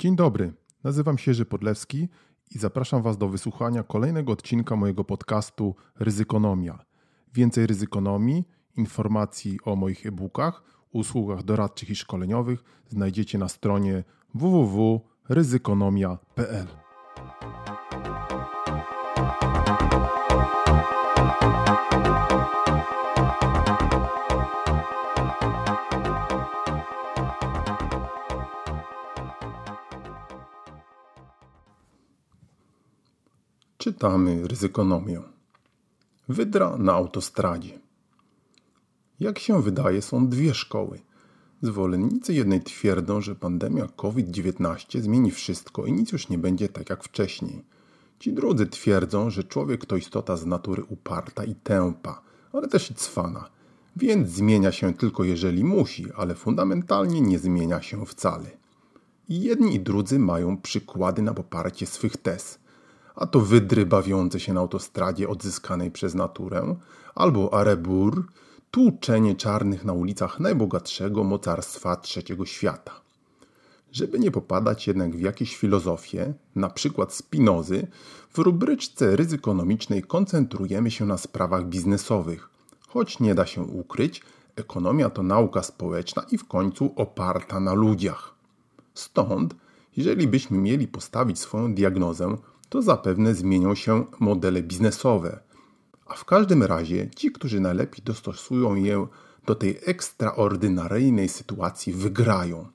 Dzień dobry, nazywam się Jerzy Podlewski i zapraszam Was do wysłuchania kolejnego odcinka mojego podcastu Ryzykonomia. Więcej ryzykonomii, informacji o moich e-bookach, usługach doradczych i szkoleniowych znajdziecie na stronie www.ryzykonomia.pl. Czytamy ryzykonomię. Wydra na autostradzie. Jak się wydaje, są dwie szkoły. Zwolennicy jednej twierdzą, że pandemia COVID-19 zmieni wszystko i nic już nie będzie tak jak wcześniej. Ci drudzy twierdzą, że człowiek to istota z natury uparta i tępa, ale też i cwana, więc zmienia się tylko jeżeli musi, ale fundamentalnie nie zmienia się wcale. I jedni i drudzy mają przykłady na poparcie swych tez – a to wydry bawiące się na autostradzie odzyskanej przez naturę, albo arebur, tłuczenie czarnych na ulicach najbogatszego mocarstwa trzeciego świata. Żeby nie popadać jednak w jakieś filozofie, na przykład spinozy, w rubryczce ryzykonomicznej koncentrujemy się na sprawach biznesowych, choć nie da się ukryć, ekonomia to nauka społeczna i w końcu oparta na ludziach. Stąd, jeżeli byśmy mieli postawić swoją diagnozę, to zapewne zmienią się modele biznesowe. A w każdym razie ci, którzy najlepiej dostosują je do tej ekstraordynaryjnej sytuacji, wygrają.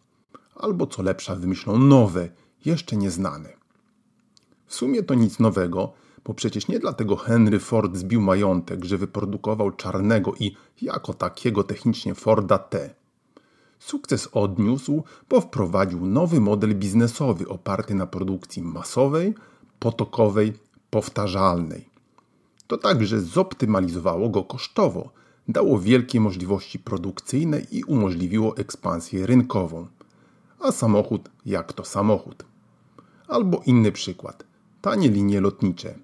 Albo co lepsza, wymyślą nowe, jeszcze nieznane. W sumie to nic nowego, bo przecież nie dlatego Henry Ford zbił majątek, że wyprodukował czarnego i jako takiego technicznie Forda T. Sukces odniósł, bo wprowadził nowy model biznesowy oparty na produkcji masowej, potokowej, powtarzalnej. To także zoptymalizowało go kosztowo, dało wielkie możliwości produkcyjne i umożliwiło ekspansję rynkową. A samochód jak to samochód. Albo inny przykład. Tanie linie lotnicze.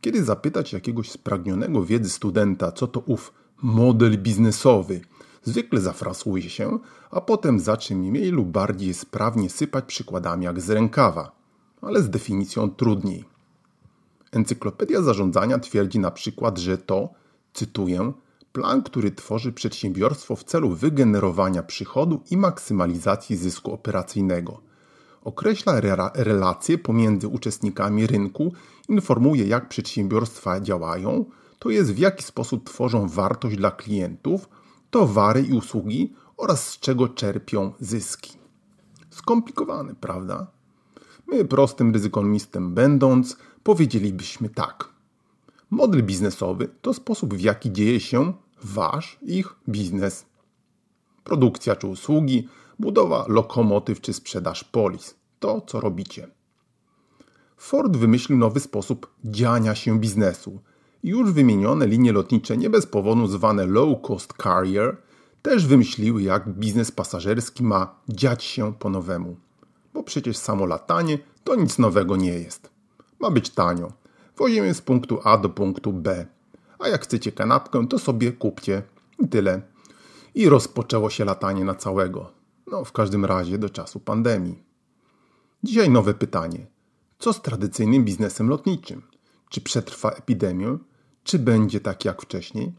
Kiedy zapytać jakiegoś spragnionego wiedzy studenta, co to ów model biznesowy, zwykle zafrasuje się, a potem zacznie mniej lub bardziej sprawnie sypać przykładami jak z rękawa ale z definicją trudniej. Encyklopedia Zarządzania twierdzi na przykład, że to, cytuję, plan, który tworzy przedsiębiorstwo w celu wygenerowania przychodu i maksymalizacji zysku operacyjnego. Określa re relacje pomiędzy uczestnikami rynku, informuje jak przedsiębiorstwa działają, to jest w jaki sposób tworzą wartość dla klientów, towary i usługi oraz z czego czerpią zyski. Skomplikowane, prawda? My, prostym ryzykonomistem będąc, powiedzielibyśmy tak. Model biznesowy to sposób, w jaki dzieje się wasz, ich biznes. Produkcja czy usługi, budowa lokomotyw czy sprzedaż polis. To, co robicie. Ford wymyślił nowy sposób dziania się biznesu. Już wymienione linie lotnicze, nie bez powodu zwane low cost carrier, też wymyśliły, jak biznes pasażerski ma dziać się po nowemu bo przecież samo latanie to nic nowego nie jest. Ma być tanio. Wozimy z punktu A do punktu B. A jak chcecie kanapkę, to sobie kupcie. I tyle. I rozpoczęło się latanie na całego. No, w każdym razie do czasu pandemii. Dzisiaj nowe pytanie. Co z tradycyjnym biznesem lotniczym? Czy przetrwa epidemię? Czy będzie tak jak wcześniej?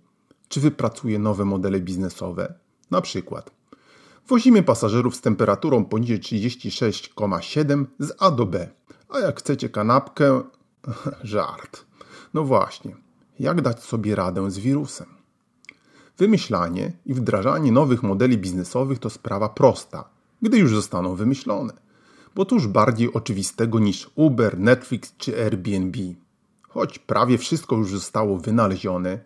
Czy wypracuje nowe modele biznesowe? Na przykład Wozimy pasażerów z temperaturą poniżej 36,7 z A do B. A jak chcecie kanapkę, żart. No właśnie, jak dać sobie radę z wirusem? Wymyślanie i wdrażanie nowych modeli biznesowych to sprawa prosta, gdy już zostaną wymyślone. Bo tuż bardziej oczywistego niż Uber, Netflix czy Airbnb. Choć prawie wszystko już zostało wynalezione,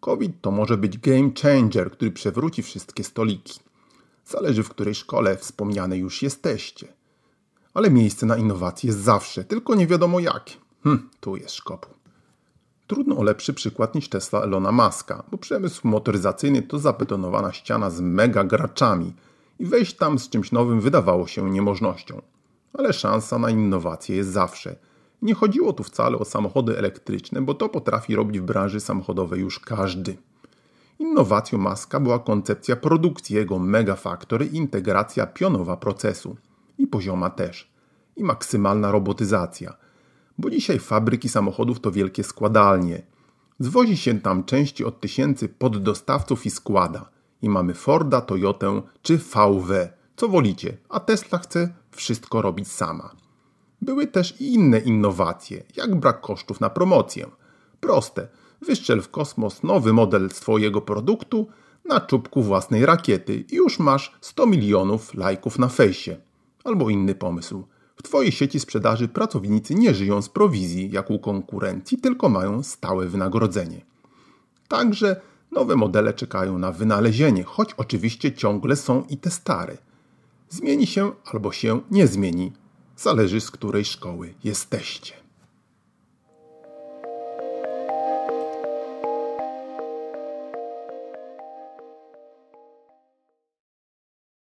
COVID to może być game changer, który przewróci wszystkie stoliki. Zależy w której szkole wspomniane już jesteście. Ale miejsce na innowacje jest zawsze, tylko nie wiadomo jakie. Hm, tu jest szkopu. Trudno o lepszy przykład niż Tesla Elona Muska, bo przemysł motoryzacyjny to zabetonowana ściana z mega graczami i wejść tam z czymś nowym wydawało się niemożnością. Ale szansa na innowacje jest zawsze. Nie chodziło tu wcale o samochody elektryczne, bo to potrafi robić w branży samochodowej już każdy. Innowacją Maska była koncepcja produkcji jego Megafactory i integracja pionowa procesu. I pozioma też. i maksymalna robotyzacja. Bo dzisiaj fabryki samochodów to wielkie składalnie. Zwozi się tam części od tysięcy poddostawców i składa. I mamy Forda, Toyotę czy VW. Co wolicie, a Tesla chce wszystko robić sama. Były też i inne innowacje, jak brak kosztów na promocję. Proste. Wyszczel w kosmos nowy model swojego produktu na czubku własnej rakiety i już masz 100 milionów lajków na fejsie. Albo inny pomysł. W Twojej sieci sprzedaży pracownicy nie żyją z prowizji jak u konkurencji, tylko mają stałe wynagrodzenie. Także nowe modele czekają na wynalezienie, choć oczywiście ciągle są i te stare. Zmieni się albo się nie zmieni. Zależy z której szkoły jesteście.